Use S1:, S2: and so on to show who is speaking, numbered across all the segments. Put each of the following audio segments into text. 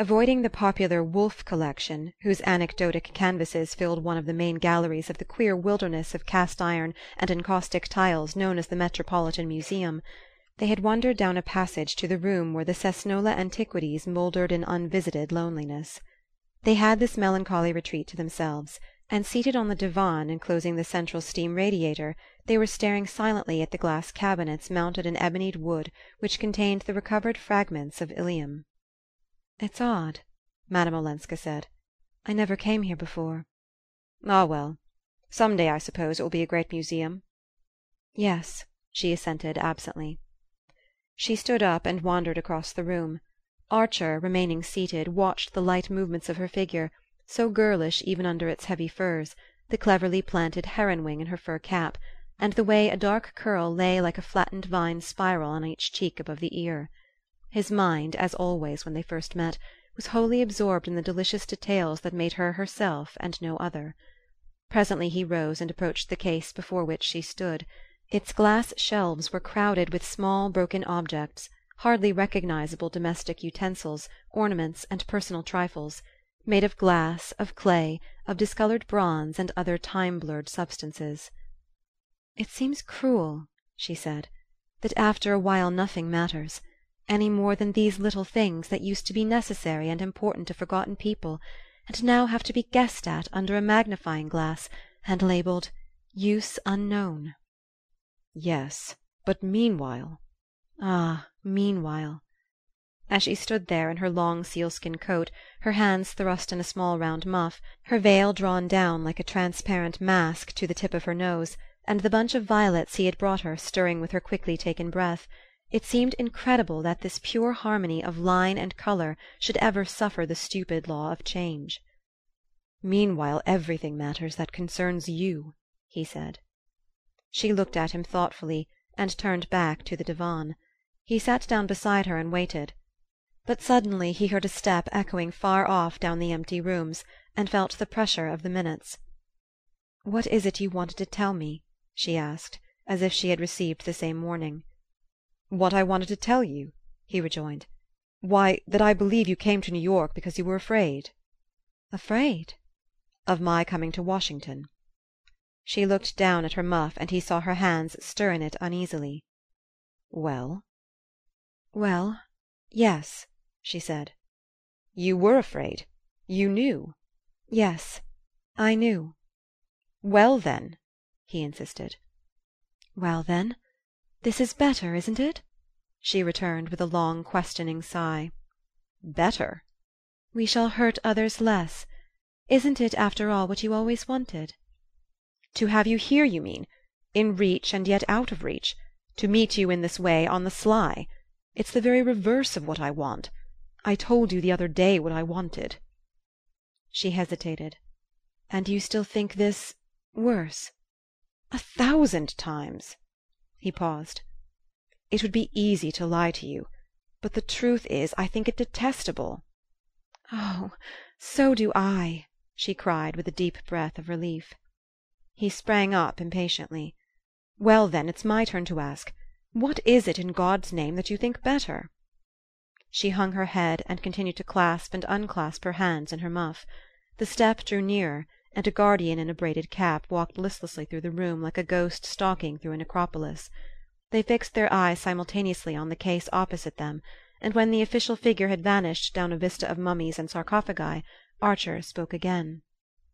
S1: Avoiding the popular Wolfe collection, whose anecdotic canvases filled one of the main galleries of the queer wilderness of cast iron and encaustic tiles known as the Metropolitan Museum, they had wandered down a passage to the room where the Cesnola antiquities mouldered in unvisited loneliness. They had this melancholy retreat to themselves, and seated on the divan enclosing the central steam radiator they were staring silently at the glass cabinets mounted in ebonied wood which contained the recovered fragments of Ilium. "It's odd," Madame Olenska said. "I never came here before."
S2: "Ah, well some day, I suppose, it will be a great museum."
S1: "Yes," she assented, absently. She stood up and wandered across the room. Archer, remaining seated, watched the light movements of her figure, so girlish even under its heavy furs, the cleverly planted heron wing in her fur cap, and the way a dark curl lay like a flattened vine spiral on each cheek above the ear. His mind, as always when they first met, was wholly absorbed in the delicious details that made her herself and no other. Presently he rose and approached the case before which she stood. Its glass shelves were crowded with small broken objects, hardly recognizable domestic utensils, ornaments and personal trifles, made of glass, of clay, of discolored bronze and other time blurred substances. "It seems cruel," she said, "that after a while nothing matters any more than these little things that used to be necessary and important to forgotten people, and now have to be guessed at under a magnifying glass, and labeled 'Use unknown.'"
S2: "Yes; but meanwhile
S1: Ah, meanwhile As she stood there in her long sealskin coat, her hands thrust in a small round muff, her veil drawn down like a transparent mask to the tip of her nose, and the bunch of violets he had brought her stirring with her quickly taken breath it seemed incredible that this pure harmony of line and color should ever suffer the stupid law of change.
S2: "Meanwhile everything matters that concerns you," he said.
S1: She looked at him thoughtfully, and turned back to the divan. He sat down beside her and waited. But suddenly he heard a step echoing far off down the empty rooms, and felt the pressure of the minutes. "What is it you wanted to tell me?" she asked, as if she had received the same warning.
S2: "What I wanted to tell you?" he rejoined. "Why, that I believe you came to New York because you were afraid."
S1: "Afraid?"
S2: "Of my coming to Washington."
S1: She looked down at her muff and he saw her hands stir in it uneasily.
S2: "Well?"
S1: "Well yes," she said.
S2: "You were afraid? You knew?"
S1: "Yes, I knew."
S2: "Well, then?" he insisted.
S1: "Well, then? This is better, isn't it?" she returned with a long questioning sigh.
S2: "Better?"
S1: "We shall hurt others less. Isn't it, after all, what you always wanted?"
S2: "To have you here, you mean? In reach and yet out of reach? To meet you in this way, on the sly? It's the very reverse of what I want. I told you the other day what I wanted."
S1: She hesitated. "And you still think this worse?"
S2: "A thousand times!" He paused. "It would be easy to lie to you; but the truth is I think it detestable."
S1: "Oh, so do I!" she cried with a deep breath of relief. He sprang up impatiently.
S2: "Well, then, it's my turn to ask. What is it, in God's name, that you think better?"
S1: She hung her head and continued to clasp and unclasp her hands in her muff. The step drew nearer and a guardian in a braided cap walked listlessly through the room like a ghost stalking through a necropolis. They fixed their eyes simultaneously on the case opposite them, and when the official figure had vanished down a vista of mummies and sarcophagi, Archer spoke again.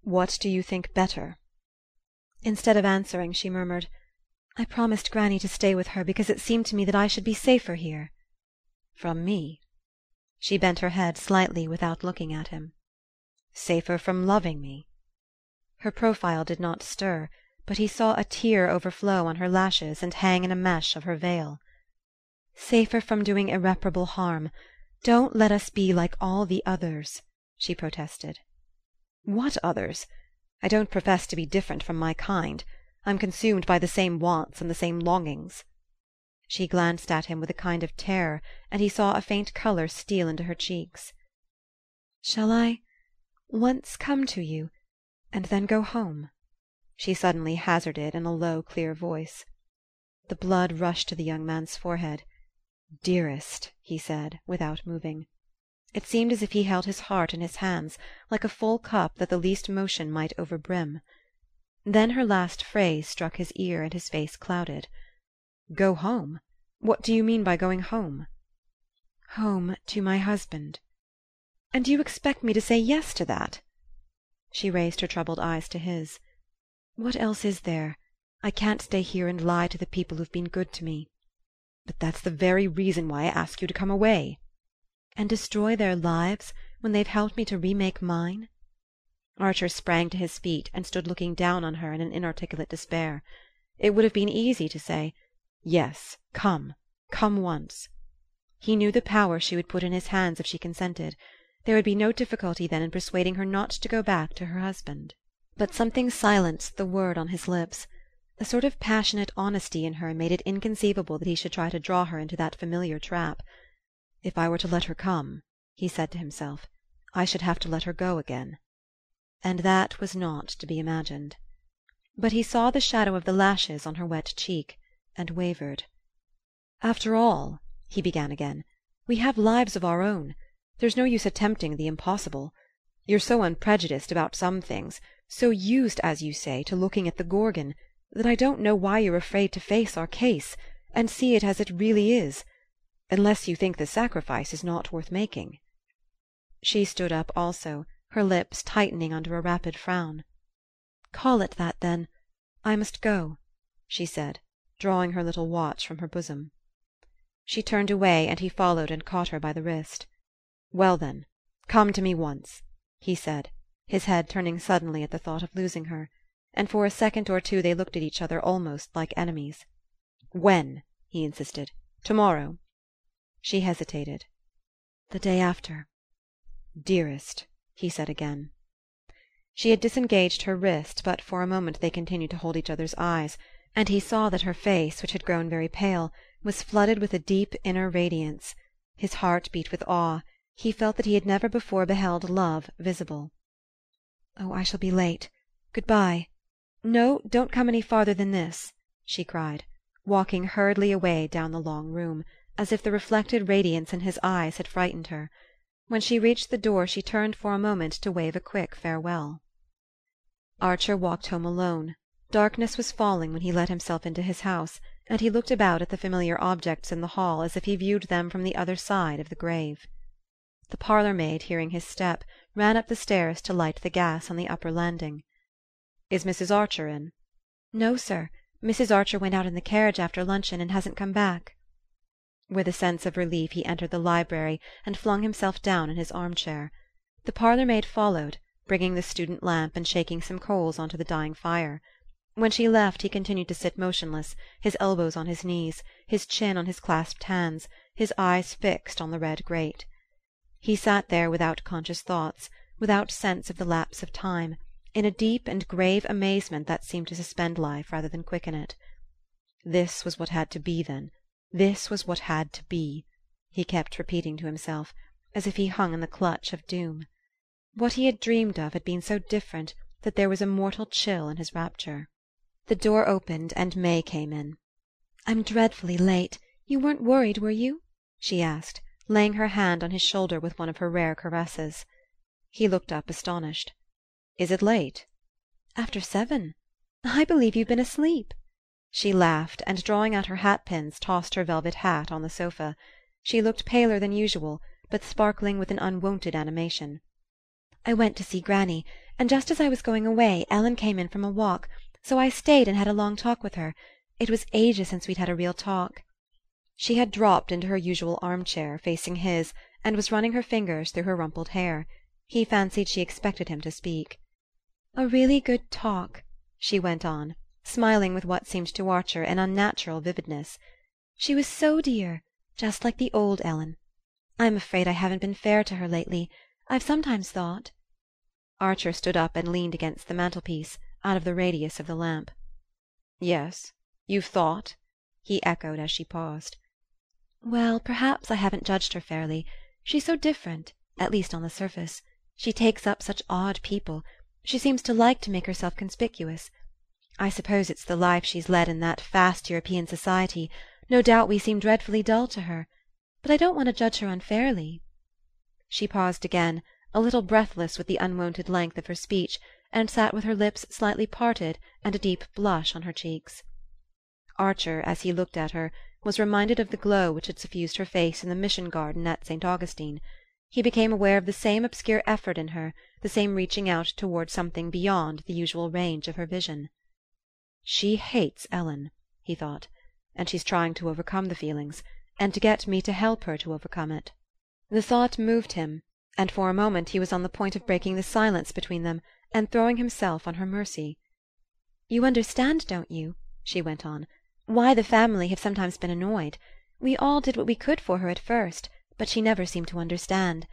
S2: "What do you think better?"
S1: Instead of answering, she murmured: "I promised granny to stay with her because it seemed to me that I should be safer here."
S2: "From me?"
S1: She bent her head slightly without looking at him.
S2: "Safer from loving me?"
S1: Her profile did not stir, but he saw a tear overflow on her lashes and hang in a mesh of her veil. "Safer from doing irreparable harm. Don't let us be like all the others," she protested.
S2: "What others? I don't profess to be different from my kind. I'm consumed by the same wants and the same longings."
S1: She glanced at him with a kind of terror, and he saw a faint color steal into her cheeks. "Shall I once come to you and then go home?" she suddenly hazarded in a low clear voice. The blood rushed to the young man's forehead. "Dearest," he said, without moving. It seemed as if he held his heart in his hands, like a full cup that the least motion might overbrim. Then her last phrase struck his ear and his face clouded. "Go home? What do you mean by going home?" "Home to my husband." "And you expect me to say yes to that?" She raised her troubled eyes to his. "What else is there? I can't stay here and lie to the people who've been good to me." "But that's the very reason why I ask you to come away." "And destroy their lives when they've helped me to remake mine?" Archer sprang to his feet and stood looking down on her in an inarticulate despair. It would have been easy to say, "Yes, come come once." He knew the power she would put in his hands if she consented. There would be no difficulty then in persuading her not to go back to her husband. But something silenced the word on his lips. A sort of passionate honesty in her made it inconceivable that he should try to draw her into that familiar trap. "If I were to let her come," he said to himself, "I should have to let her go again." And that was not to be imagined. But he saw the shadow of the lashes on her wet cheek, and wavered. "After all," he began again, "we have lives of our own. There's no use attempting the impossible. You're so unprejudiced about some things, so used, as you say, to looking at the Gorgon that I don't know why you're afraid to face our case, and see it as it really is unless you think the sacrifice is not worth making." She stood up also, her lips tightening under a rapid frown. "Call it that, then. I must go," she said, drawing her little watch from her bosom. She turned away, and he followed and caught her by the wrist. "Well, then, come to me once," he said, his head turning suddenly at the thought of losing her and for a second or two they looked at each other almost like enemies. "When?" he insisted. "Tomorrow?" She hesitated. "The day after." "Dearest," he said again. She had disengaged her wrist, but for a moment they continued to hold each other's eyes, and he saw that her face, which had grown very pale, was flooded with a deep inner radiance. His heart beat with awe; he felt that he had never before beheld love visible. "Oh, I shall be late. Good bye. No, don't come any farther than this," she cried, walking hurriedly away down the long room, as if the reflected radiance in his eyes had frightened her. When she reached the door she turned for a moment to wave a quick farewell. Archer walked home alone. Darkness was falling when he let himself into his house, and he looked about at the familiar objects in the hall as if he viewed them from the other side of the grave. The parlour maid, hearing his step, ran up the stairs to light the gas on the upper landing. "Is Mrs. Archer in?" "No, sir. Mrs. Archer went out in the carriage after luncheon and hasn't come back." With a sense of relief he entered the library and flung himself down in his arm chair. The parlour maid followed, bringing the student lamp and shaking some coals on to the dying fire. When she left he continued to sit motionless, his elbows on his knees, his chin on his clasped hands, his eyes fixed on the red grate. He sat there without conscious thoughts, without sense of the lapse of time in a deep and grave amazement that seemed to suspend life rather than quicken it. This was what had to be, then this was what had to be, he kept repeating to himself, as if he hung in the clutch of doom. What he had dreamed of had been so different that there was a mortal chill in his rapture. The door opened and May came in. "I'm dreadfully late. You weren't worried, were you?" she asked, laying her hand on his shoulder with one of her rare caresses. He looked up astonished. Is it late?" "After seven. I believe you've been asleep." She laughed, and drawing out her hat pins tossed her velvet hat on the sofa. She looked paler than usual, but sparkling with an unwonted animation. "I went to see granny, and just as I was going away Ellen came in from a walk, so I stayed and had a long talk with her. It was ages since we'd had a real talk." She had dropped into her usual arm chair, facing his, and was running her fingers through her rumpled hair. He fancied she expected him to speak. "A really good talk," she went on, smiling with what seemed to Archer an unnatural vividness. "She was so dear just like the old Ellen. I'm afraid I haven't been fair to her lately. I've sometimes thought Archer stood up and leaned against the mantelpiece, out of the radius of the lamp. "Yes you've thought?" he echoed as she paused. "Well, perhaps I haven't judged her fairly. She's so different at least on the surface. She takes up such odd people she seems to like to make herself conspicuous. I suppose it's the life she's led in that fast European society; no doubt we seem dreadfully dull to her. But I don't want to judge her unfairly." she paused again, a little breathless with the unwonted length of her speech, and sat with her lips slightly parted and a deep blush on her cheeks. Archer, as he looked at her, was reminded of the glow which had suffused her face in the mission garden at St. Augustine. He became aware of the same obscure effort in her, the same reaching out toward something beyond the usual range of her vision. "She hates Ellen," he thought, "and she's trying to overcome the feelings, and to get me to help her to overcome it." The thought moved him, and for a moment he was on the point of breaking the silence between them and throwing himself on her mercy. "You understand, don't you," she went on, "why the family have sometimes been annoyed? We all did what we could for her at first, but she never seemed to understand.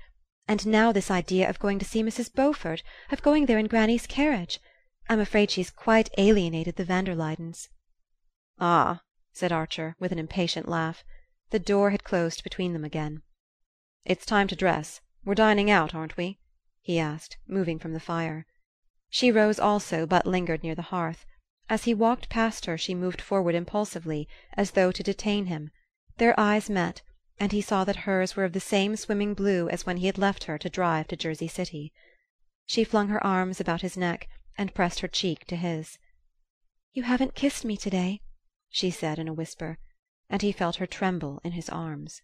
S1: And now this idea of going to see Mrs. Beaufort, of going there in granny's carriage! I'm afraid she's quite alienated the Van der Luydens."
S2: "Ah," said Archer, with an impatient laugh. The door had closed between them again. "It's time to dress. We're dining out, aren't we?" he asked, moving from the fire. She rose also, but lingered near the hearth. As he walked past her she moved forward impulsively, as though to detain him. Their eyes met, and he saw that hers were of the same swimming blue as when he had left her to drive to Jersey City. She flung her arms about his neck and pressed her cheek to his. "You haven't kissed me to day," she said in a whisper, and he felt her tremble in his arms.